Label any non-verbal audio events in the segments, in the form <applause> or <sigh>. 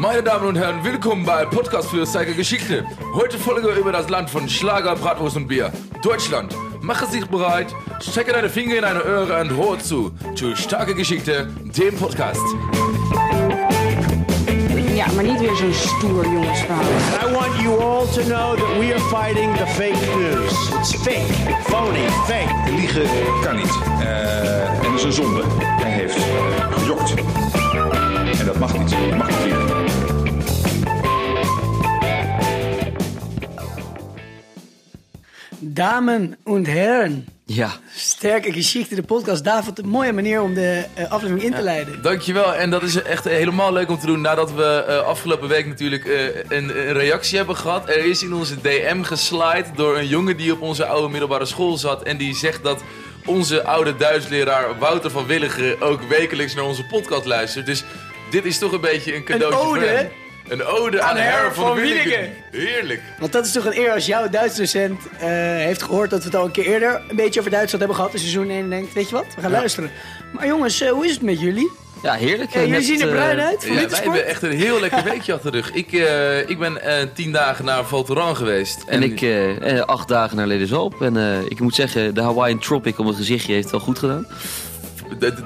Meine Damen und Herren, willkommen bei Podcast für Zeige Geschichte. Heute Folge über das Land von Schlager, Bratwurst und Bier. Deutschland. Mache sich bereit, stecke deine Finger in deine Öhre und hör zu. Zu Starke Geschichte, dem Podcast. Ja, maar niet weer zo'n stoer jongensverhaal. I want you all to know that we are fighting the fake news. It's fake, phony, fake. Liegen kan niet. Eh, en is een zonde. Hij heeft eh, gejokt. En dat mag niet. Dat mag niet meer. Damen und Herren, Ja, sterke geschichte, de podcast. David, een mooie manier om de eh, aflevering in te leiden. Dankjewel. En dat is echt helemaal leuk om te doen nadat we eh, afgelopen week natuurlijk eh, een, een reactie hebben gehad. Er is in onze DM geslide door een jongen die op onze oude middelbare school zat. En die zegt dat onze oude Duitsleraar Wouter van Willigen ook wekelijks naar onze podcast luistert. Dus dit is toch een beetje een cadeautje voor ode? hem. Een ode aan, Aan Her van, van. Heerlijk. Want dat is toch een eer als jouw Duits docent eh, heeft gehoord dat we het al een keer eerder een beetje over Duitsland hebben gehad in seizoen 1 en denkt, weet je wat, we gaan luisteren. Maar jongens, eh, hoe is het met jullie? ja heerlijk. Ja, jullie Net, zien er eh, bruin uit, Ja, wij hebben echt een heel lekker <laughs> weekje achter de rug. Ik, eh, ik ben eh, tien dagen naar Val Thorens geweest. En ik eh, eh, acht dagen naar Ledershoop. En eh, ik moet zeggen, de Hawaiian Tropic om het gezichtje heeft wel goed gedaan.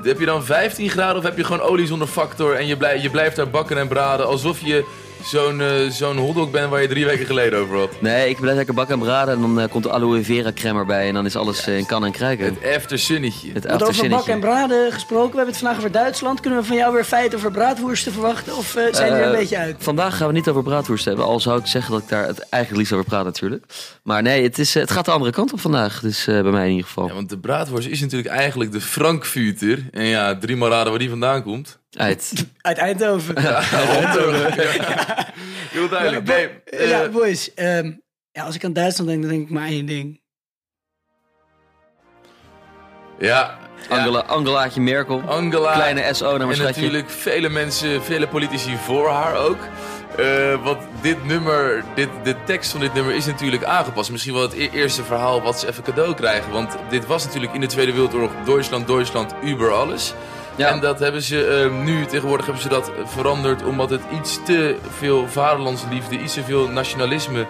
Heb je dan 15 graden of heb je gewoon olie zonder factor en je, blij- je blijft daar bakken en braden alsof je zo'n eh, zo'n hotdog bent waar je drie weken geleden over had? Nee, ik blijf lekker bakken en braden. En dan eh, komt de aloe vera crème erbij. En dan is alles eh, in kan en kruiken. Het after sunnetje. Het Want over bakken en braden gesproken, we hebben het vandaag over Duitsland. Kunnen we van jou weer feiten over braadwoersten verwachten? Of zijn we er een beetje uit? Vandaag gaan we niet over braadworst hebben. Al zou ik zeggen dat ik daar het eigenlijk liefst over praat natuurlijk. Maar nee, het, is, het gaat de andere kant op vandaag. Dus eh, bij mij in ieder geval. Ja, want de braadworst is natuurlijk eigenlijk de Frankfurter. En ja, drie maar raden waar die vandaan komt. Uit. <laughs> Uit Eindhoven. Ja. Heel duidelijk. Nee, eh, ja, boys. ehm, ja, als ik aan Duitsland denk, dan denk ik maar één ding. ja, ja. Angela, Angelaatje Merkel. Angela. Kleine SO naar mijn En schatje. natuurlijk vele mensen, vele politici voor haar ook. Eh, want dit nummer, dit, de tekst van dit nummer is natuurlijk aangepast. Misschien wel het e- eerste verhaal wat ze even cadeau krijgen. Want dit was natuurlijk in de Tweede Wereldoorlog Duitsland, Duitsland, über alles. Ja. En dat hebben ze eh, nu, tegenwoordig hebben ze dat veranderd omdat het iets te veel vaderlandsliefde, iets te veel nationalisme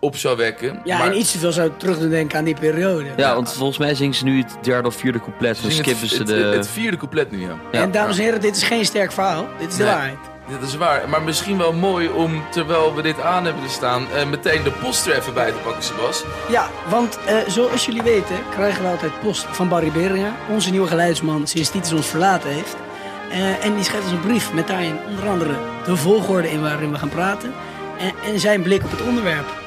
op zou wekken. Ja, Maar en iets te veel zou terug doen denken aan die periode. Ja, want volgens mij zingen ze nu het derde of vierde couplet. Dan skippen het, ze het, de... het vierde couplet nu, ja. Ja. en dames en heren, dit is geen sterk verhaal. Dit is de Nee. Waarheid. Dat is waar, maar misschien wel mooi om, terwijl we dit aan hebben staan, eh, meteen de post er even bij te pakken, Sebas. Ja, want eh, zoals jullie weten krijgen we altijd post van Barry Beringa, onze nieuwe geluidsman sinds Titus ons verlaten heeft. Eh, en die schrijft ons een brief met daarin onder andere de volgorde in waarin we gaan praten en, en zijn blik op het onderwerp.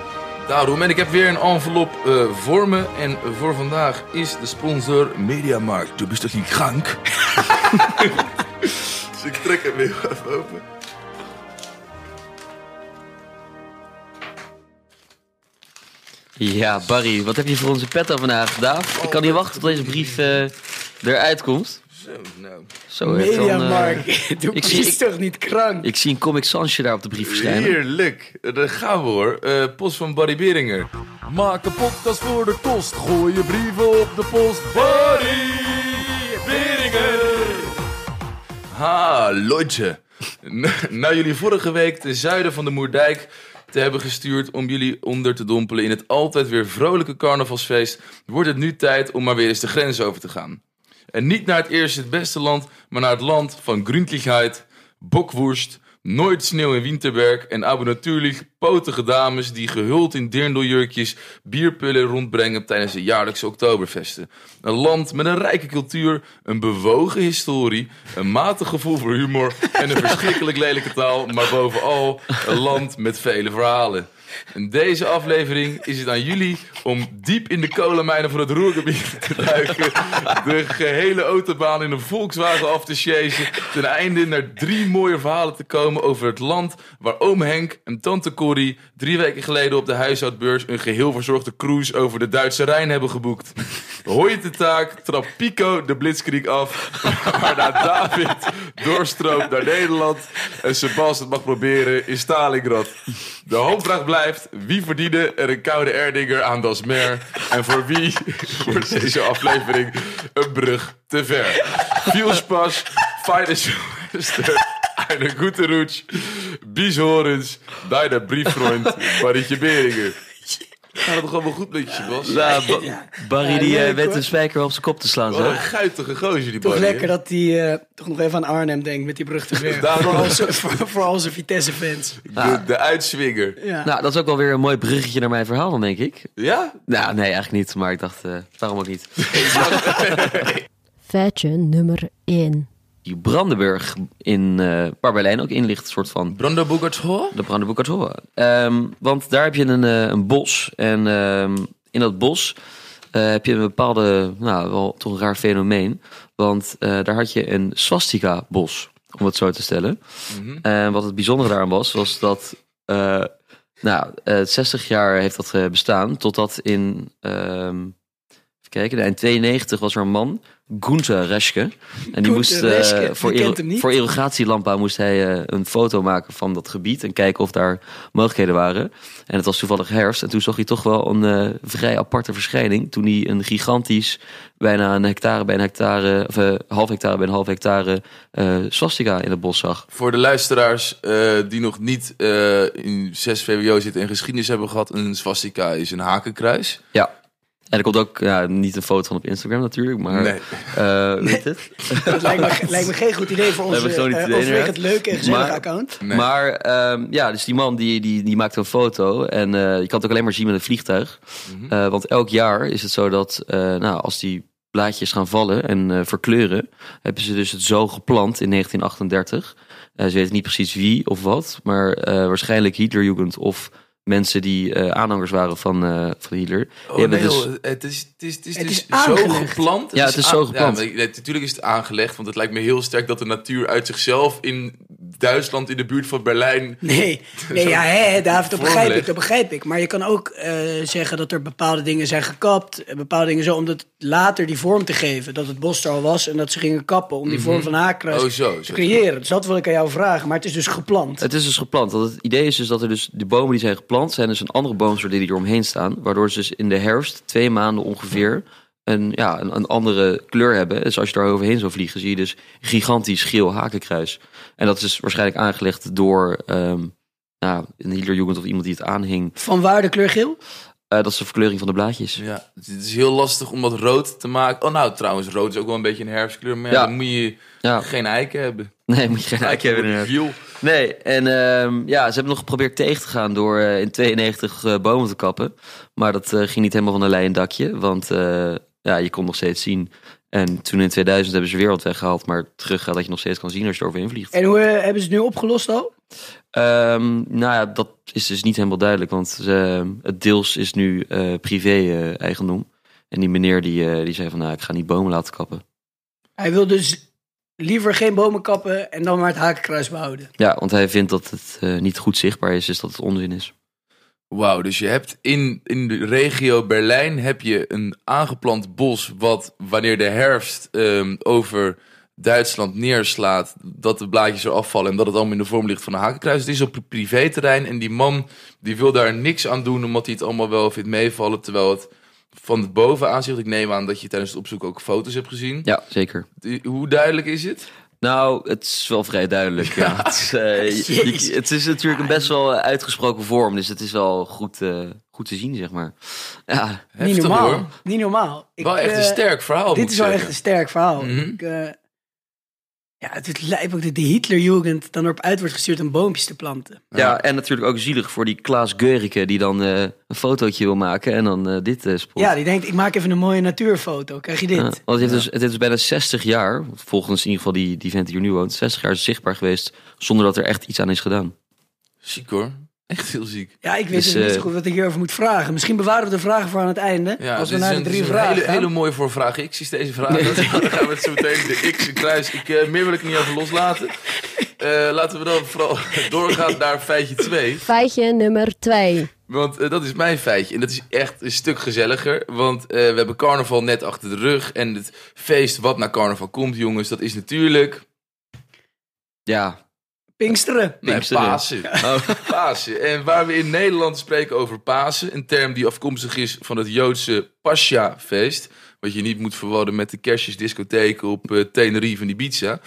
Daarom, en ik heb weer een envelop eh, voor me. En voor vandaag is de sponsor Mediamarkt. Du bist toch niet krank? <laughs> ik trek hem weer even open. Ja, Barry, wat heb je voor onze petto vandaag, Daaf? Ik kan niet wachten tot deze brief eh, eruit komt. Zo, nou. Zo, eh, Mediamarkt, doe <laughs> ik zie- is toch niet krank? ik zie een Comic Sansje daar op de brief verschijnen. Heerlijk. Daar gaan we hoor. Eh, post van Barry Beringer. Maak een podcast voor de kost. Gooi je brieven op de post. Barry Beringer. Ha, Lodje. Na jullie vorige week ten zuiden van de Moerdijk te hebben gestuurd om jullie onder te dompelen in het altijd weer vrolijke carnavalsfeest, wordt het nu tijd om maar weer eens de grens over te gaan. En niet naar het eerste het beste land, maar naar het land van gründlichheid, bokwoerst, nooit sneeuw in Winterberg en abu natuurlijk potige dames die gehuld in dirndeljurkjes bierpullen rondbrengen tijdens de jaarlijkse oktoberfesten. Een land met een rijke cultuur, een bewogen historie, een matig gevoel voor humor en een verschrikkelijk lelijke taal, maar bovenal een land met vele verhalen. In deze aflevering is het aan jullie om diep in de kolenmijnen van het Roergebied te duiken. De gehele autobaan in een Volkswagen af te chasen. Ten einde naar drie mooie verhalen te komen over het land waar oom Henk en tante Corrie drie weken geleden op de huishoudbeurs een geheel verzorgde cruise over de Duitse Rijn hebben geboekt. Hooi de taak, trap Pico de Blitzkrieg af, waarna David doorstroomt naar Nederland en Sebas het mag proberen in Stalingrad. De hoofdvraag blijft, wie verdiende er een koude Erdinger aan Das Meer? En voor wie <laughs> wordt deze aflevering een brug te ver? Viel Spas, Fijne Sylvester, Eine gute Rutsch. Bis horens bij de brieffreund Barrytje Beringen. Gaat het toch allemaal goed met je, Sebas? Ja, Ba- Barry die Ja, eh, leuk, weet hoor. de spijker op zijn kop te slaan. Wat Zo. een guitige gozer die Toch Barry. lekker dat hij eh, toch nog even aan Arnhem denkt met die brug te ver. Daarom. voor, onze, voor, voor onze Vitesse-fans. De, de uitswinger. Ja. Nou, dat is ook wel weer een mooi bruggetje naar mijn verhaal dan, denk ik. Ja? Nou, nee, eigenlijk niet. Maar ik dacht, eh waarom ook niet. <laughs> Feitje nummer 1. Die Brandenburg, in, eh waar Berlijn ook in ligt, een soort van Bogartshoa? de Brandenburger Tor. Ehm want daar heb je een, eh, een bos. En ehm, in dat bos eh, heb je een bepaalde, nou, wel toch een raar fenomeen. Want daar had je een swastika-bos, om het zo te stellen. En wat het bijzondere daaraan was, was dat... nou, eh 60 jaar heeft dat bestaan, totdat in... ehm kijken, in 92 was er een man, Gunther Reschke. En die Gunther moest eh, voor, irrigatielandbouw moest hij eh, een foto maken van dat gebied en kijken of daar mogelijkheden waren. En het was toevallig herfst en toen zag hij toch wel een eh, vrij aparte verschijning. Toen hij een gigantisch, bijna een hectare bij een hectare, of half hectare bij een half hectare eh swastika in het bos zag. Voor de luisteraars eh, die nog niet eh, in 6 VWO zitten en geschiedenis hebben gehad, een swastika is een hakenkruis. Ja. En er komt ook ja, niet een foto van op Instagram natuurlijk, maar Nee. eh, weet het? <laughs> Dat lijkt me, lijkt me geen goed idee voor onze, hebben gewoon niet uh, idee, overwegend inderdaad. leuke en gezellige Maar- account. Nee. Maar ehm, ja, dus die man die, die, die maakte een foto. En eh, je kan het ook alleen maar zien met een vliegtuig. Mhm. Eh, want elk jaar is het zo dat eh, nou, als die blaadjes gaan vallen en eh, verkleuren, hebben ze dus het zo geplant in 1938. Eh, ze weten niet precies wie of wat, maar eh, waarschijnlijk Hitlerjugend of mensen die eh, aanhangers waren van, eh, van Hitler. Oh, nee, dus, joh, het is, het is, het is, Het dus zo geplant. Ja, het is zo geplant. Ja, maar, nee, natuurlijk is het aangelegd, want het lijkt me heel sterk dat de natuur uit zichzelf in Duitsland, in de buurt van Berlijn... Nee, <laughs> nee ja, hè, David, dat begrijp ik, dat begrijp ik. Maar je kan ook eh, zeggen dat er bepaalde dingen zijn gekapt. Bepaalde dingen zo, om dat later die vorm te geven. Dat het bos er al was en dat ze gingen kappen om die vorm van haakkruis Oh, zo, te zo. creëren. Dus dat wil ik aan jou vragen. Maar het is dus geplant. Het is dus geplant. Want het idee is dus dat er dus de bomen die zijn geplant zijn dus een andere boomsoort die eromheen staan, waardoor ze dus in de herfst twee maanden ongeveer een, ja, een, andere kleur hebben. Dus als je daar overheen zou vliegen, zie je dus gigantisch geel hakenkruis. En dat is dus waarschijnlijk aangelegd door ehm nou, een Hitlerjugend of iemand die het aanhing. Van waar de kleur geel? Eh, dat is de verkleuring van de blaadjes. Ja, het is heel lastig om dat rood te maken. Oh, nou, trouwens, rood is ook wel een beetje een herfstkleur. Maar ja, Ja. dan moet je Ja, geen eiken hebben. nee, moet je geen eik hebben. Eiken viel. Nee, en ehm, ja, ze hebben nog geprobeerd tegen te gaan door eh, in 92 eh, bomen te kappen. Maar dat ging niet helemaal van een leien dakje, want eh, ja, je kon nog steeds zien. En toen in 2000 hebben ze weer wat weggehaald, maar terug gaat dat je nog steeds kan zien als je er overheen vliegt. En hoe hebben ze het nu opgelost al? Ehm, nou ja, dat is dus niet helemaal duidelijk, want eh, het deels is nu eh, privé-eigendom. en die meneer die, eh, die zei van, nou, ik ga niet bomen laten kappen. Hij wil dus liever geen bomen kappen en dan maar het hakenkruis behouden. Ja, want hij vindt dat het eh, niet goed zichtbaar is, dus dat het onzin is. Wauw, dus je hebt in, in de regio Berlijn heb je een aangeplant bos... wat wanneer de herfst ehm, over Duitsland neerslaat... dat de blaadjes eraf vallen en dat het allemaal in de vorm ligt van een hakenkruis. Het is op privéterrein en die man die wil daar niks aan doen... omdat hij het allemaal wel vindt meevallen, terwijl het van het bovenaanzicht... ik neem aan dat je tijdens het opzoeken ook foto's hebt gezien. Ja, zeker. Die- Hoe duidelijk is het? Nou, het is wel vrij duidelijk. Ja. <laughs> Het, is, eh, je- het is natuurlijk een best wel uitgesproken vorm, dus het is wel goed, eh, goed te zien, zeg maar. Ja, Niet normaal. hoor. Niet normaal. Ik, Wel echt een eh, sterk verhaal, Dit moet is wel echt een sterk verhaal. Mhm. Ik, eh, ja, het lijkt ook dat de Hitlerjugend dan erop uit wordt gestuurd om boompjes te planten. ja. en natuurlijk ook zielig voor die Klaas Geurike die dan eh, een fotootje wil maken en dan eh, dit eh spot. Ja, die denkt, ik maak even een mooie natuurfoto. Krijg je dit? Ja, want het heeft, dus, het heeft dus bijna 60 jaar, volgens in ieder geval die, die vent die hier nu woont, 60 jaar zichtbaar geweest zonder dat er echt iets aan is gedaan. Ziek hoor. Echt heel ziek. Ja, ik weet Dus, niet zo eh, goed wat ik hierover moet vragen. Misschien bewaren we de vragen voor aan het einde. Ja, als we naar de drie dit is een vragen hele, gaan. hele mooie voor vraag X is deze vraag. Dan gaan we het zo meteen de X kruis. Ik, eh, meer wil ik niet over loslaten. Eh, laten we dan vooral <laughs> doorgaan naar feitje 2. Feitje nummer 2. Want dat is mijn feitje. En dat is echt een stuk gezelliger. Want eh, we hebben carnaval net achter de rug. En het feest wat na carnaval komt, jongens, dat is natuurlijk... Ja, Pinksteren. Nee, Pinksteren. Pasen. <laughs> Pasen. En waar we in Nederland spreken over Pasen, een term die afkomstig is van het Joodse Pascha-feest, Wat je niet moet verwarren met de kerstjesdiscotheken op eh, Tenerife en Ibiza. <laughs>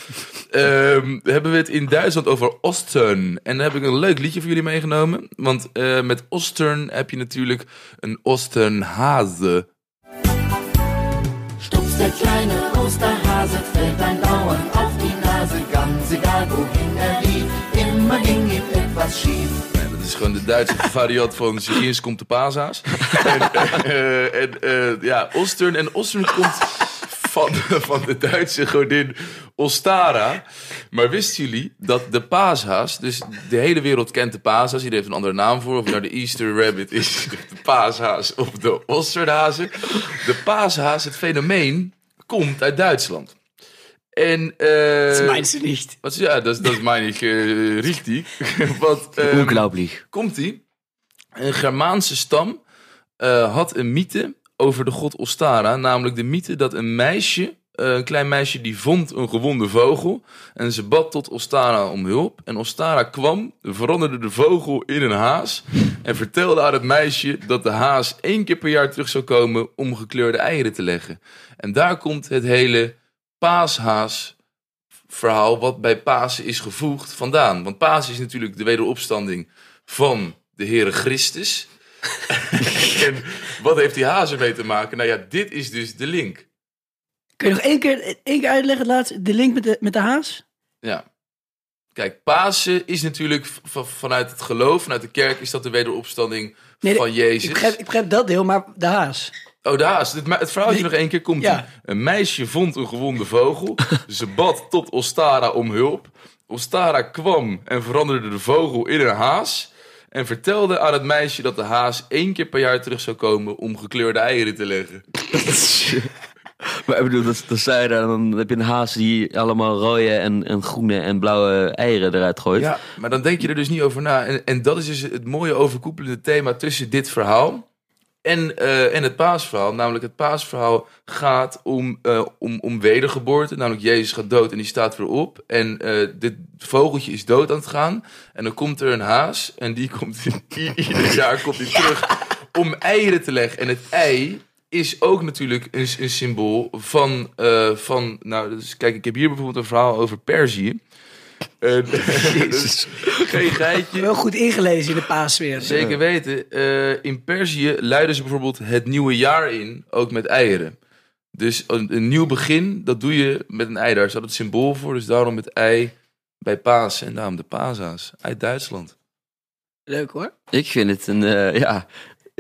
Ehm, hebben we het in Duitsland over Ostern. En daar heb ik een leuk liedje voor jullie meegenomen. Want eh, met Ostern heb je natuurlijk een Osternhase. Stupst der kleine Osterhase, fällt ein Dauern auf die Nase, ganz egal wohin er lief, immer ging ihm etwas schief. Ja, dat is gewoon de Duitse <laughs> variant van Sigins komt de paashaas. en eh, en eh, ja, Ostern. En Ostern komt van, van de Duitse godin Ostara. Maar wisten jullie dat de paashaas, dus de hele wereld kent de paashaas. Iedereen heeft een andere naam voor. Of nou de Easter Rabbit is, de paashaas <laughs> of de Osterhazen. De paashaas, het fenomeen, komt uit Duitsland. En, eh, Dat meinst du nicht. wat, ja, dat, is- meine ik eh, richtig. <laughs> Want, ehm, Unglaublich. Komt-ie. Een Germaanse stam eh, had een mythe over de god Ostara. Namelijk de mythe dat een meisje, een klein meisje, die vond een gewonde vogel. En ze bad tot Ostara om hulp. En Ostara kwam, veranderde de vogel in een haas. En vertelde aan het meisje dat de haas één keer per jaar terug zou komen om gekleurde eieren te leggen. En daar komt het hele paashaas verhaal wat bij Pasen is gevoegd vandaan. Want Pasen is natuurlijk de wederopstanding van de Heere Christus. <laughs> en wat heeft die haas ermee te maken? Nou ja, dit is dus de link. Kun je nog één keer, één keer uitleggen, het laatste, de link met de, met de haas? Ja. Kijk, Pasen is natuurlijk vanuit het geloof, vanuit de kerk, is dat de wederopstanding Nee, van Jezus. Ik begrijp, ik begrijp dat deel, maar de haas. Oh, de haas. Het, het verhaaltje nog één keer komt. Ja. Een meisje vond een gewonde vogel. <laughs> Ze bad tot Ostara om hulp. Ostara kwam en veranderde de vogel in een haas. En vertelde aan het meisje dat de haas één keer per jaar terug zou komen om gekleurde eieren te leggen. <laughs> Maar ik bedoel, dat, dat zei dan heb je een haas die allemaal rode en, en groene en blauwe eieren eruit gooit. Ja, maar dan denk je er dus niet over na. En, en dat is dus het mooie overkoepelende thema tussen dit verhaal en, eh, en het paasverhaal. Namelijk het paasverhaal gaat om, eh, om, om wedergeboorte. Namelijk Jezus gaat dood en die staat weer op. En eh, dit vogeltje is dood aan het gaan. En dan komt er een haas en die komt <laughs> ieder jaar komt die terug om eieren te leggen. En het ei is ook natuurlijk een, een symbool van, van... Nou, dus kijk, ik heb hier bijvoorbeeld een verhaal over Perzië. En, <laughs> dus geen geitje. Wel goed ingelezen in de paasfeer. Zeker weten. Eh, in Perzië luiden ze bijvoorbeeld het nieuwe jaar in, ook met eieren. Dus een, een nieuw begin, dat doe je met een ei. Daar staat het symbool voor, dus daarom het ei bij Pasen. En daarom de Pasa's uit Duitsland. Leuk hoor. Ik vind het een, eh, ja...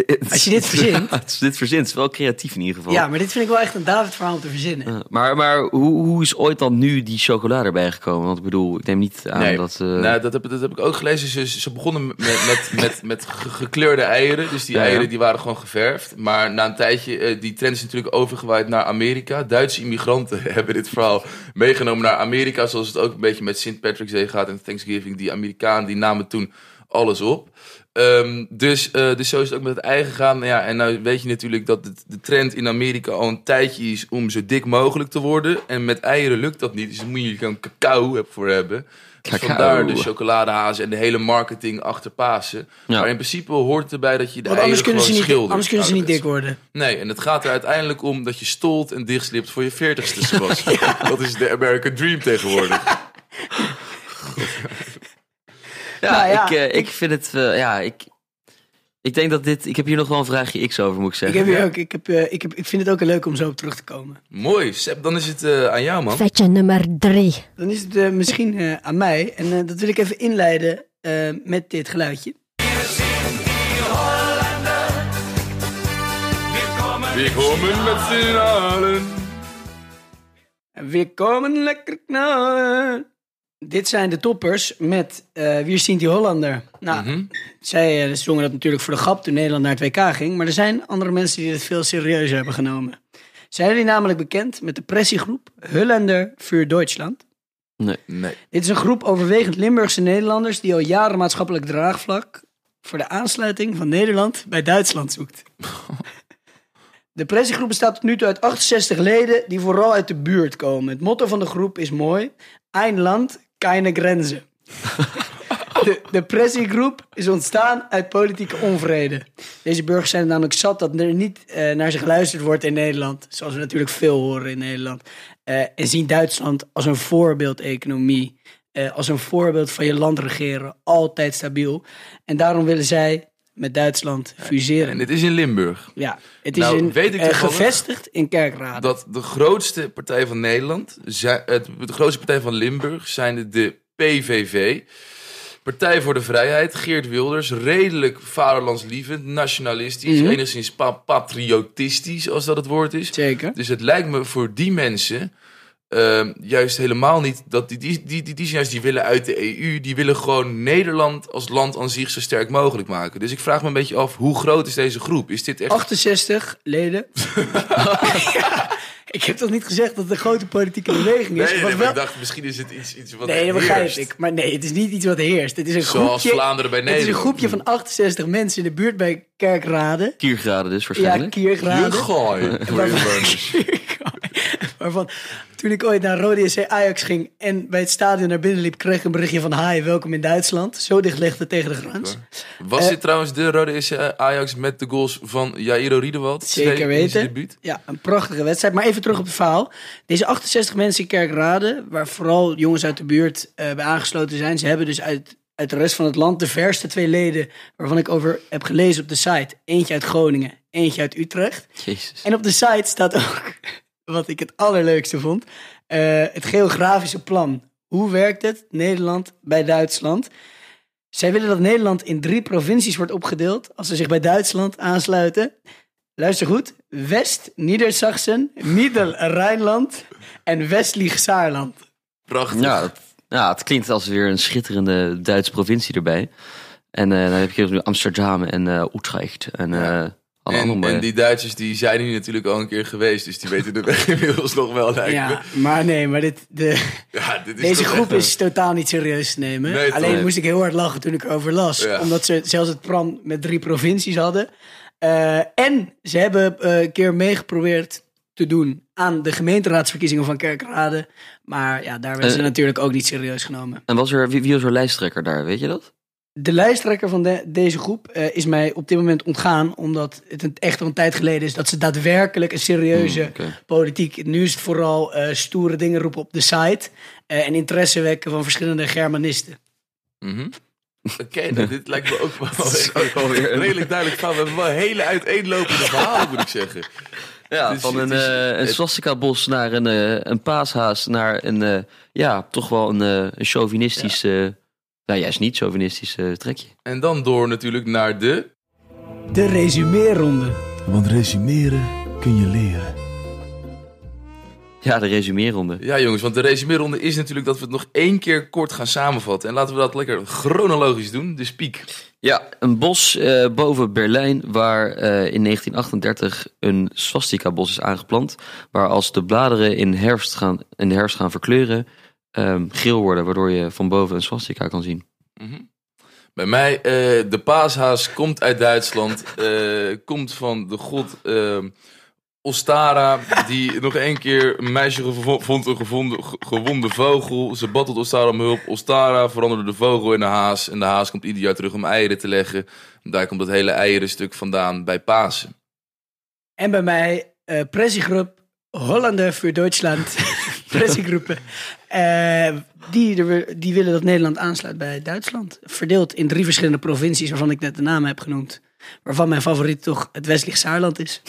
het- Als je dit <laughs> verzint. Als je dit verzint, is wel creatief in ieder geval. Ja, maar dit vind ik wel echt een David verhaal om te verzinnen. Maar maar hoe, hoe is ooit dan nu die chocolade erbij gekomen? Want ik bedoel, ik neem niet aan Nee, dat... eh, nou, dat, heb, dat heb ik ook gelezen. Ze, ze begonnen met, met, met, met ge- gekleurde eieren. Dus die Ja, ja. eieren die waren gewoon geverfd. Maar na een tijdje, eh, die trend is natuurlijk overgewaaid naar Amerika. Duitse immigranten <laughs> hebben dit verhaal meegenomen naar Amerika. Zoals het ook een beetje met St. Patrick's Day gaat en Thanksgiving. Die Amerikanen die namen toen alles op. Ehm, dus, eh, dus zo is het ook met het ei gegaan. Ja, en nou weet je natuurlijk dat het, de trend in Amerika al een tijdje is om zo dik mogelijk te worden. En met eieren lukt dat niet. Dus daar moet je gewoon cacao voor hebben. Dus Cacao. vandaar de chocoladehazen en de hele marketing achter Pasen. Ja. Maar in principe hoort het erbij dat je de Want anders eieren kunnen ze gewoon niet, schildert. anders kunnen ze niet dik worden. Nee, en het gaat er uiteindelijk om dat je stolt en dichtslipt voor je veertigste Sebas. <laughs> Dat is de American Dream tegenwoordig. Ja, Nou ja, ik, eh, ik vind het... eh, ja, ik, ik denk dat dit... Ik heb hier nog wel een vraagje X over, moet ik Ik, zeggen. heb hier ook, ik, heb, eh, ik, heb, ik vind het ook leuk om zo op terug te komen. Mooi, Seb, dan is het eh, aan jou, man. Feitje nummer drie. Dan is het misschien eh, aan mij. En eh, dat wil ik even inleiden eh, met dit geluidje. We komen met z'n allen. En We komen lekker knallen. Dit zijn de toppers met eh Wie Sint die Hollander. Nou, Mhm. zij eh, zongen dat natuurlijk voor de grap toen Nederland naar het WK ging. Maar er zijn andere mensen die dit veel serieuzer hebben genomen. Zij zijn die namelijk bekend met de pressiegroep Hullander für Deutschland. Nee. Dit is een groep overwegend Limburgse Nederlanders die al jaren maatschappelijk draagvlak voor de aansluiting van Nederland bij Duitsland zoekt. <laughs> De pressiegroep bestaat tot nu toe uit 68 leden die vooral uit de buurt komen. Het motto van de groep is mooi: Ein Land, keine Grenzen. De, pressiegroep is ontstaan uit politieke onvrede. Deze burgers zijn namelijk zat dat er niet eh, naar ze geluisterd wordt in Nederland. Zoals we natuurlijk veel horen in Nederland. Eh, en zien Duitsland als een voorbeeld-economie. eh, als een voorbeeld van je land regeren. Altijd stabiel. En daarom willen zij met Duitsland fuseren. En dit is in Limburg. Ja, het is Nou, in, weet ik eh, gevestigd in Kerkrade. Dat de grootste partij van Nederland, de grootste partij van Limburg, zijn de PVV. Partij voor de Vrijheid, Geert Wilders, redelijk vaderlandslievend, nationalistisch, Mhm. enigszins pa- patriotistisch, als dat het woord is. Zeker. Dus het lijkt me voor die mensen ehm, juist helemaal niet dat die, die, die, die, die, zijn juist, die willen uit de EU, die willen gewoon Nederland als land aan zich zo sterk mogelijk maken. Dus ik vraag me een beetje af, hoe groot is deze groep? Is dit echt 68 leden. <laughs> Ja, ik heb toch niet gezegd dat het een grote politieke beweging is? Nee, nee, wel- ik dacht misschien is het iets, iets wat Nee, dat begrijp ik. Maar nee, het is niet iets wat heerst. Het is een Zoals groepje, Vlaanderen bij Het is een Nederland. groepje van 68 mensen in de buurt bij Kerkrade. Kiergraden dus Ja, waarschijnlijk. Kiergrade. <laughs> <laughs> Waarvan toen ik ooit naar Rode SC Ajax ging en bij het stadion naar binnen liep, kreeg ik een berichtje van hi, welkom in Duitsland. Zo dicht het tegen de grens. Was Eh, dit trouwens de Rode SC Ajax met de goals van Jairo Riedewald? Zeker weten. Ja, een prachtige wedstrijd. Maar even terug op het verhaal. Deze 68 mensen in Kerkrade, waar vooral jongens uit de buurt eh, bij aangesloten zijn. Ze hebben dus uit, uit de rest van het land de verste twee leden waarvan ik over heb gelezen op de site. Eentje uit Groningen, eentje uit Utrecht. Jezus. En op de site staat ook, wat ik het allerleukste vond, eh, het geografische plan. Hoe werkt het Nederland bij Duitsland? Zij willen dat Nederland in drie provincies wordt opgedeeld als ze zich bij Duitsland aansluiten. Luister goed. West, Niedersachsen, Middel-Rijnland en Westlich-Saarland. Prachtig. Ja, dat, ja, het klinkt als weer een schitterende Duitse provincie erbij. En eh, dan heb je nu Amsterdam en eh, Utrecht en eh En, en die Duitsers die zijn hier natuurlijk al een keer geweest, dus die weten de weg <laughs> inmiddels nog wel lijkt Ja, me. maar nee, maar dit, de, <laughs> Ja, dit is deze groep echt- is totaal niet serieus te nemen. Nee, Alleen toch? moest ik heel hard lachen toen ik erover las. Ja. Omdat ze zelfs het plan met drie provincies hadden. Eh, en ze hebben eh, een keer meegeprobeerd te doen aan de gemeenteraadsverkiezingen van Kerkrade. Maar ja, daar werden ze Eh, natuurlijk ook niet serieus genomen. En was er, wie, wie was er lijsttrekker daar, weet je dat? De lijsttrekker van de- deze groep eh, is mij op dit moment ontgaan. Omdat het een, echt al een tijd geleden is dat ze daadwerkelijk een serieuze oké. politiek. Nu is het vooral eh, stoere dingen roepen op de site. eh, en interesse wekken van verschillende Germanisten. Mhm. Oké, nou, dit lijkt me ook wel <laughs> <laughs> redelijk duidelijk van. We hebben wel hele uiteenlopende <laughs> verhalen, moet ik zeggen. Ja, Dus van een, is- eh, een het- swastika-bos naar een, eh, een paashaas naar een, eh, ja, toch wel een, eh, een chauvinistisch, eh, nou juist niet chauvinistisch eh, trekje. En dan door natuurlijk naar de... De resumeeronde. Want resumeren kun je leren. Ja, de resumeeronde. Ja jongens, want de resumeeronde is natuurlijk dat we het nog één keer kort gaan samenvatten. En laten we dat lekker chronologisch doen. Dus piek. Ja, een bos eh, boven Berlijn waar eh, in 1938 een swastika-bos is aangeplant. Waar als de bladeren in, herfst gaan, in de herfst gaan verkleuren, ehm, geel worden, waardoor je van boven een swastika kan zien. Bij mij, eh, de paashaas komt uit Duitsland. <laughs> eh, komt van de god eh, Ostara. Die <laughs> nog één keer een meisje gevo- vond een gevonden, ge- gewonde vogel. Ze bad tot Ostara om hulp. Ostara veranderde de vogel in een haas. En de haas komt ieder jaar terug om eieren te leggen. En daar komt dat hele eierenstuk vandaan bij Pasen. En bij mij eh pressiegroep Hollander voor Duitsland. <laughs> pressiegroepen. Eh, die, er- die willen dat Nederland aansluit bij Duitsland. Verdeeld in drie verschillende provincies waarvan ik net de namen heb genoemd. Waarvan mijn favoriet toch het Westlich Saarland is.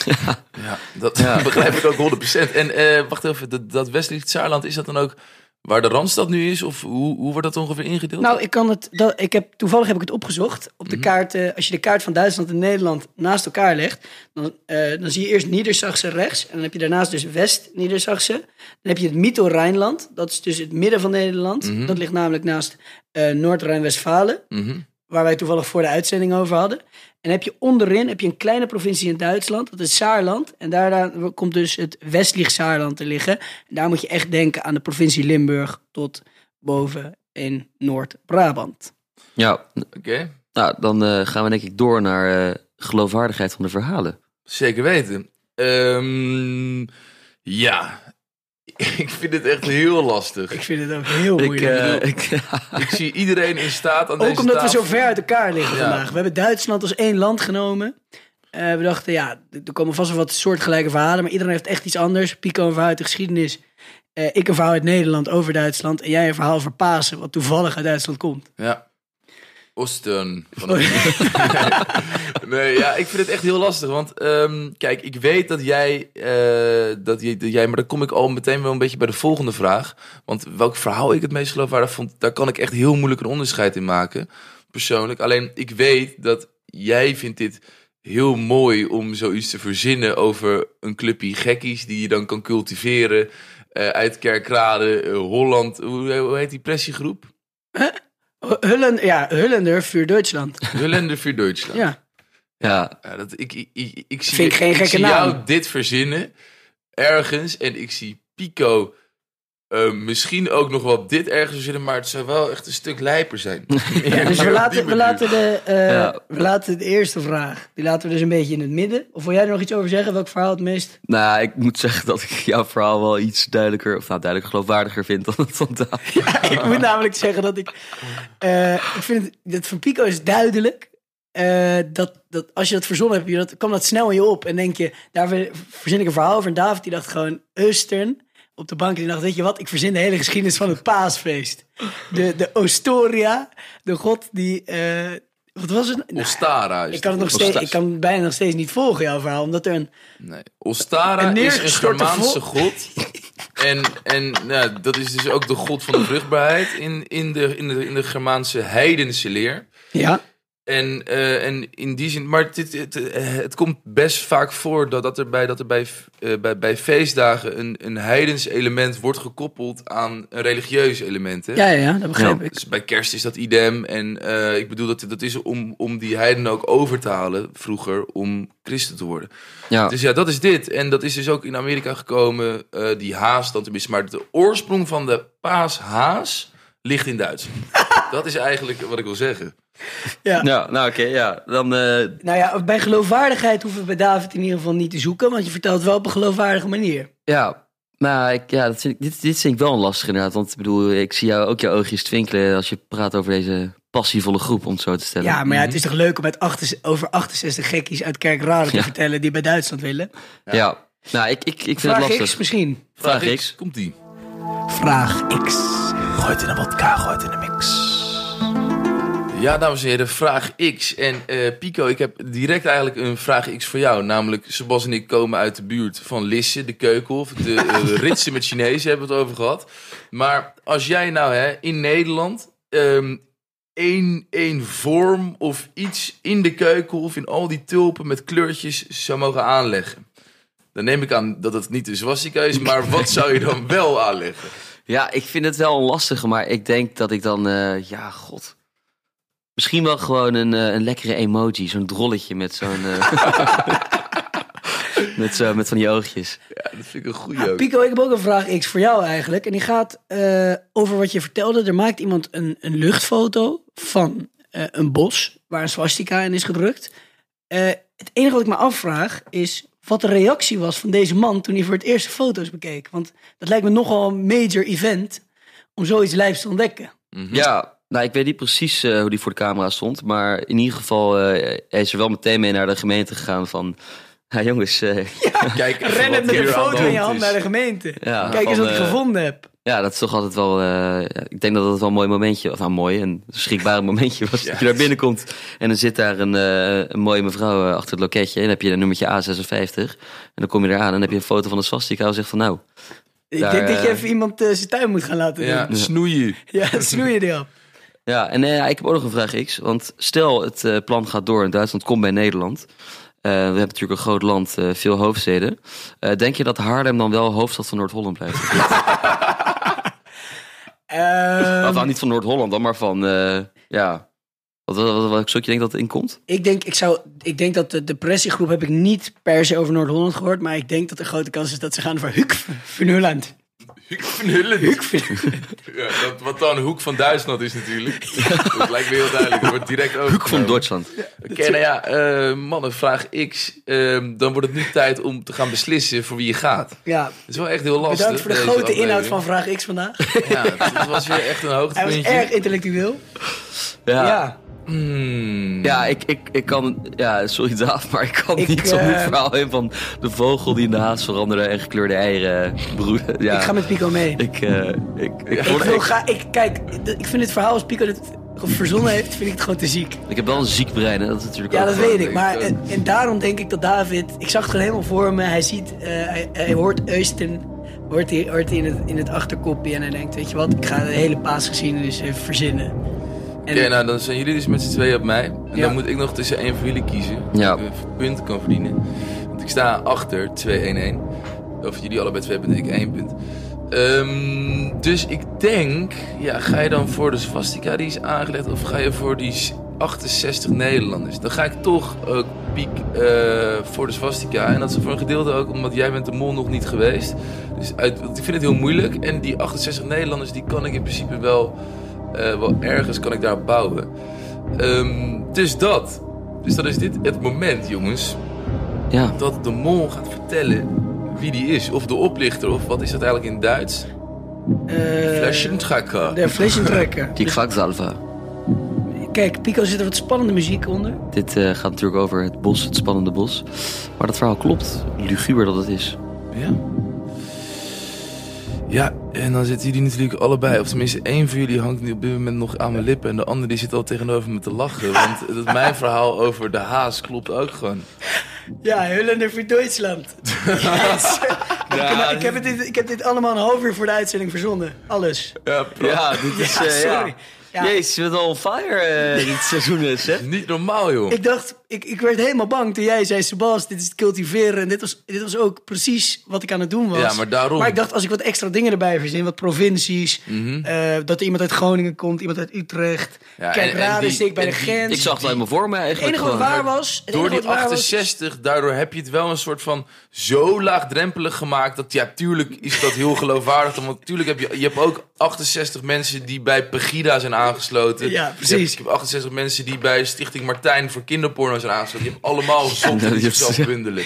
Ja, dat Ja. begrijp ik ook 100%. En eh, wacht even, dat, dat westelijk Saarland, is dat dan ook waar de Randstad nu is? Of hoe, hoe wordt dat ongeveer ingedeeld? Nou, ik kan het. Dat, ik heb, toevallig heb ik het opgezocht. Op de Mhm. kaart, als je de kaart van Duitsland en Nederland naast elkaar legt, dan, eh, dan zie je eerst Niedersachsen rechts. En dan heb je daarnaast dus West-Niedersachsen. Dan heb je het Mittelrijnland. Dat is dus het midden van Nederland. Mhm. Dat ligt namelijk naast eh, Noord-Rijn-Westfalen. Mhm. Waar wij toevallig voor de uitzending over hadden. En heb je onderin heb je een kleine provincie in Duitsland. Dat is Saarland. En daar, komt dus het Westlich Saarland te liggen. En daar moet je echt denken aan de provincie Limburg tot boven in Noord-Brabant. Ja, Oké, nou, dan eh, gaan we denk ik door naar eh, geloofwaardigheid van de verhalen. zeker weten. Ehm, ja, <laughs> ik vind het echt heel lastig. Ik vind het ook heel Ik, moeilijk. eh, ik, <laughs> Ik zie iedereen in staat aan Ook deze omdat we zo ver uit elkaar liggen Ja. vandaag. We hebben Duitsland als één land genomen. Eh, we dachten, ja, er komen vast wel wat soortgelijke verhalen. Maar iedereen heeft echt iets anders. Pico een verhaal uit de geschiedenis. Eh, ik een verhaal uit Nederland over Duitsland. En jij een verhaal over Pasen, wat toevallig uit Duitsland komt. Ja. Osten. Van <laughs> nee, ja, ik vind het echt heel lastig. Want ehm, kijk, ik weet dat jij, eh, dat, jij, dat jij... Maar dan kom ik al meteen wel een beetje bij de volgende vraag. Want welk verhaal ik het meest geloofwaardig vond... daar kan ik echt heel moeilijk een onderscheid in maken. Persoonlijk. Alleen, ik weet dat jij vindt dit heel mooi... om zoiets te verzinnen over een clubje gekkies... die je dan kan cultiveren... eh, uit Kerkrade, eh, Holland... Hoe, hoe heet die pressiegroep? Hullen, ja, Hullender voor Duitsland. Hullende voor Duitsland. Ja. Ja, Ja, dat, ik, ik, ik, ik zie, Vind ik geen gekke zie naam. jou dit verzinnen ergens en ik zie Pico eh, misschien ook nog wel dit ergens verzinnen, maar het zou wel echt een stuk lijper zijn. <laughs> Ja, dus we laten, we, laten de, eh, Ja. we laten de eerste vraag, die laten we dus een beetje in het midden. Of wil jij er nog iets over zeggen? Welk verhaal het meest... nou, ik moet zeggen dat ik jouw verhaal wel iets duidelijker, of nou, duidelijker geloofwaardiger vind dan het van ik moet namelijk zeggen dat ik... eh, ik vind het, dat van Pico is duidelijk. Eh, dat, dat als je dat verzonnen hebt, je dat, kwam dat snel in je op. En denk je, daar ver- verzin ik een verhaal over. En David die dacht gewoon, Eustern op de bank. En die dacht, weet je wat, ik verzin de hele geschiedenis van het paasfeest. De, de Ostoria, de god die... eh, wat was het? Nou, Ostara is ik kan, het nog steeds, ik kan bijna nog steeds niet volgen, jouw verhaal. Omdat er een... Nee. Ostara Een is een Germaanse god. En, en nou, dat is dus ook de god van de vruchtbaarheid in, in, de, in, de, in de Germaanse heidense leer. Ja, En, eh, en in die zin, maar het, het, eh, het komt best vaak voor dat, dat er bij, dat er bij, eh, bij, bij feestdagen een, een heidens element wordt gekoppeld aan een religieus element. Hè? ja, ja, ja, dat begrijp ik. Dus bij kerst is dat idem. En eh, ik bedoel, dat, dat is om, om die heidenen ook over te halen vroeger om christen te worden. Ja, Dus ja, dat is dit. En dat is dus ook in Amerika gekomen, eh, die haas dan tenminste. Maar de oorsprong van de paashaas ligt in Duitsland. <laughs> dat is eigenlijk wat ik wil zeggen. Ja. ja nou oké, ja. Dan, eh, Nou ja, bij geloofwaardigheid hoeven we bij David in ieder geval niet te zoeken. Want je vertelt het wel op een geloofwaardige manier. ja, maar ik, ja, dat vind ik, dit, dit vind ik wel een lastig inderdaad. Want ik bedoel, ik zie jou ook jouw oogjes twinkelen als je praat over deze passievolle groep, om het zo te stellen. Ja, maar ja, het is toch leuk om met 68 over 68 gekkies uit Kerkrade te Ja. vertellen die bij Duitsland willen. Ja. Nou, ik, ik, ik vind Vraag het lastig. X misschien. Vraag X. Komt die. Vraag X. Gooi het in een vodka, gooi het in een mix. Ja, dames en heren, vraag X. En eh, Pico, ik heb direct eigenlijk een vraag X voor jou. Namelijk, Sebas en ik komen uit de buurt van Lisse, de Keukenhof. De eh, <laughs> ritsen met Chinezen hebben we het over gehad. Maar als jij nou hè, in Nederland ehm één, één vorm of iets in de Keukenhof, in al die tulpen met kleurtjes zou mogen aanleggen. Dan neem ik aan dat het niet de swastika is, maar wat zou je dan <laughs> wel aanleggen? Ja, ik vind het wel een lastige, maar ik denk dat ik dan, eh, ja, god. Misschien wel gewoon een, eh, een lekkere emoji, zo'n drolletje met zo'n. eh, <laughs> met, zo, met van die oogjes. Ja, dat vind ik een goede ook. Pico, ik heb ook een vraag X voor jou eigenlijk. En die gaat eh, over wat je vertelde. Er maakt iemand een, een luchtfoto van eh, een bos waar een swastika in is gedrukt. Eh, het enige wat ik me afvraag is wat de reactie was van deze man toen hij voor het eerst de foto's bekeek. Want dat lijkt me nogal een major event om zoiets lijfs te ontdekken. Ja, nou, ik weet niet precies eh, hoe die voor de camera stond. Maar in ieder geval eh, hij is er wel meteen mee naar de gemeente gegaan van... Ja, jongens, eh, <laughs> Kijk, even Ren wat het met een foto in je hand naar de gemeente. Ja, Kijk eens wat ik gevonden heb. ja, dat is toch altijd wel... eh, ja, ik denk dat dat wel een mooi momentje... Of nou, mooi, een schrikbaar momentje was. Ja. Dat je daar binnenkomt en dan zit daar een, eh, een mooie mevrouw achter het loketje. En dan heb je een nummertje A56. En dan kom je eraan en dan heb je een foto van de swastika. En zegt van nou... Ik daar, denk dat je even iemand zijn tuin moet gaan laten Ja, doen. snoeien. Ja, <laughs> snoei je die op. Ja, en eh, ik heb ook nog een vraag X. Want stel het eh, plan gaat door en Duitsland komt bij Nederland. Eh, we hebben natuurlijk een groot land, veel hoofdsteden. Denk je dat Haarlem dan wel hoofdstad van Noord-Holland blijft? <laughs> Nou, niet van Noord-Holland dan, maar van, ja... Wat, wat, wat, wat je denkt dat het in komt? Ik denk, ik, zou, ik denk dat de depressiegroep heb ik niet per se over Noord-Holland gehoord. Maar ik denk dat er grote kans is dat ze gaan voor Huk van Holland. Hukvenhullen. Ja, dat, wat dan Hoek van Duitsland is natuurlijk. Dat lijkt me heel duidelijk. Dat wordt direct ook. Hoek van Duitsland. Oké, nou ja, eh, mannen, vraag X. Ehm, dan wordt het nu tijd om te gaan beslissen voor wie je gaat. Ja, Het is wel echt heel lastig. bedankt voor de grote inhoud van Vraag X vandaag. Ja, het was weer echt een Hij was hoogtepuntje. erg intellectueel. Ja. Ja. Hmm. Ja, ik, ik, ik kan... Ja, sorry Daaf, maar ik kan Ik, niet om het eh, verhaal heen van de vogel die in de haas veranderde en gekleurde eieren broeden. Ja, Ik ga met Pico mee. Ik, eh, ik, ik, wil ik, ga, ik, kijk, ik vind het verhaal als Pico dit verzonnen heeft, vind ik het gewoon te ziek. ik heb wel een ziek brein, hè. Dat is natuurlijk Ja, ook dat gewoon- weet ik. Maar en, en daarom denk ik dat David, ik zag het gewoon helemaal voor me. Hij ziet, eh, hij, hij hoort Eusten, hoort hij, hoort hij in, het, in het achterkopje en hij denkt, weet je wat, ik ga de hele paasgeschiedenis even verzinnen. Oké, nou dan zijn jullie dus met z'n tweeën op mij. En Ja. dan moet ik nog tussen één van jullie kiezen. Ja. Dat ik een punt kan verdienen. Want ik sta achter 2-1-1. Of jullie allebei twee punten, ik één punt. Ehm, dus ik denk, ja, ga je dan voor de swastika die is aangelegd of ga je voor die s- 68 Nederlanders? Dan ga ik toch ook piek eh, voor de swastika. En dat is voor een gedeelte ook omdat jij bent de mol nog niet geweest. Dus uit, ik vind het heel moeilijk. En die 68 Nederlanders, die kan ik in principe wel, wel ergens kan ik daar bouwen. Ehm, dus dat. Dus dan is dit het moment, jongens, Ja, dat de mol gaat vertellen wie die is. Of de oplichter, of wat is dat eigenlijk in Duits? eh, Flashentrekker. De flesjentrekker. <laughs> die kwakzalva. Kijk, Pico zit er wat spannende muziek onder. Dit eh, gaat natuurlijk over het bos, het spannende bos. Maar dat verhaal klopt. Luguber dat het is. Ja. Ja, en dan zitten jullie natuurlijk allebei. Of tenminste, één van jullie hangt nu op dit moment nog aan mijn lippen. En de andere die zit al tegenover me te lachen. Want het, mijn verhaal over de haas klopt ook gewoon. Ja, Hullender voor Duitsland. <laughs> Yes. Ja, ik, heb het dit, ik heb dit allemaal een half uur voor de uitzending verzonnen. Alles. Ja, Ja, dit is... Ja, eh, sorry. ja. Ja. Jezus, je bent al on fire eh, dit seizoen is, hè? Niet normaal, joh. Ik dacht, ik, ik werd helemaal bang toen jij zei, Sebas, dit is het cultiveren. En dit was, dit was ook precies wat ik aan het doen was. Ja, maar daarom. Maar ik dacht, als ik wat extra dingen erbij verzin, wat provincies, eh, dat er iemand uit Groningen komt, iemand uit Utrecht. Mhm. Ja, Kijk, en- en Raden steekt bij de grens. Ik zag het helemaal voor me het eigenlijk enige wat waar was, het Door die wat waar was- 68, daardoor heb je het wel een soort van zo laagdrempelig gemaakt. Dat ja, tuurlijk is dat heel geloofwaardig. Want tuurlijk heb je, je hebt ook 68 mensen die bij Pegida zijn aangesloten. Ja, Je precies. hebt, je hebt 68 mensen die bij Stichting Martijn voor kinderporno Je allemaal Ja, die hebt- zichzelf bundelen.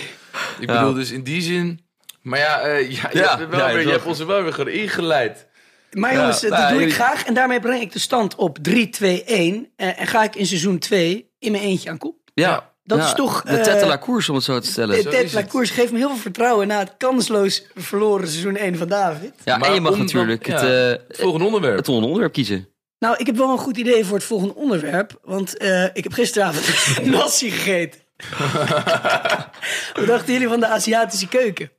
Ik Ja. bedoel, dus in die zin... Maar ja, eh, ja, je, Ja, hebt wel ja, weer, je hebt ons er wel weer gewoon ingeleid. Maar jongens, Ja, dat nou, doe ik graag. En daarmee breng ik de stand op 3, 2, 1. Eh, en ga ik in seizoen 2 in mijn eentje aan kop. Ja. Dat Ja, is toch, De eh, tête la koers, om het zo te stellen. De het. Koers geeft me heel veel vertrouwen na het kansloos verloren seizoen 1 van David. Ja, Maar en je mag dan- natuurlijk ja, het, eh, Het volgende onderwerp. het volgende onderwerp kiezen. Nou, ik heb wel een goed idee voor het volgende onderwerp. Want eh, ik heb gisteravond <laughs> nasi gegeten. <laughs> Wat dachten jullie van de Aziatische keuken?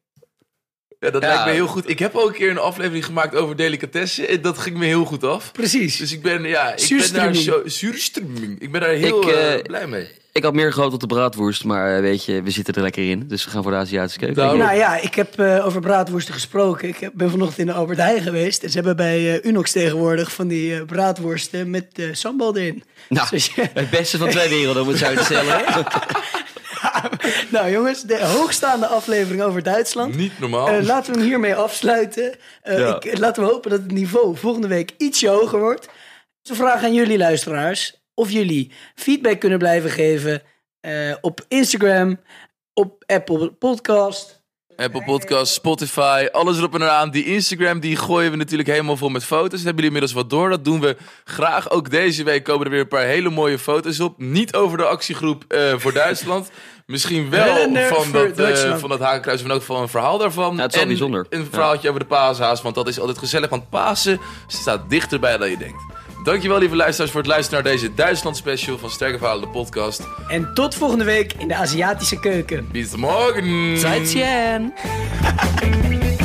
Ja, dat Ja. lijkt me heel goed. Ik heb ook een keer een aflevering gemaakt over delicatessen. En dat ging me heel goed af. Precies. Dus ik ben, ja, ik ben daar zo... Zuurströmming. Ik ben daar heel Ik, eh, eh, blij mee. Ik had meer gehoopt op de braadworst, maar eh, weet je, we zitten er lekker in. Dus we gaan voor de Aziatische keuken. Daarom. Nou ja, ik heb eh, over braadworsten gesproken. Ik heb- ben vanochtend in de Albert Heijn geweest. En ze hebben bij eh, Unox tegenwoordig van die eh, braadworsten met eh sambal erin. Nou, Dus je- het beste van twee werelden, om het zo te <laughs> stellen. <laughs> nou jongens, de hoogstaande aflevering over Duitsland. Niet normaal. Eh, laten we hem hiermee afsluiten. Eh, Ja. ik, laten we hopen dat het niveau volgende week ietsje hoger wordt. Dus een vraag aan jullie luisteraars. Of jullie feedback kunnen blijven geven eh, op Instagram, op Apple Podcast. Apple Podcast, Spotify, alles erop en eraan. Die Instagram, die gooien we natuurlijk helemaal vol met foto's. Dat hebben jullie inmiddels wat door. Dat doen we graag. Ook deze week komen er weer een paar hele mooie foto's op. Niet over de actiegroep eh, voor <laughs> Duitsland. Misschien wel van dat, eh, Duitsland. van dat hakenkruis. Van ook van een verhaal daarvan. Ja, het is wel En bijzonder. Een verhaaltje over de paashaas. Want dat is altijd gezellig. Want Pasen staat dichterbij dan je denkt. Dankjewel lieve luisteraars voor het luisteren naar deze Duitsland special van Sterke Verhalen, de podcast. En tot volgende week in de Aziatische keuken. Bis morgen! Zaijian! <laughs>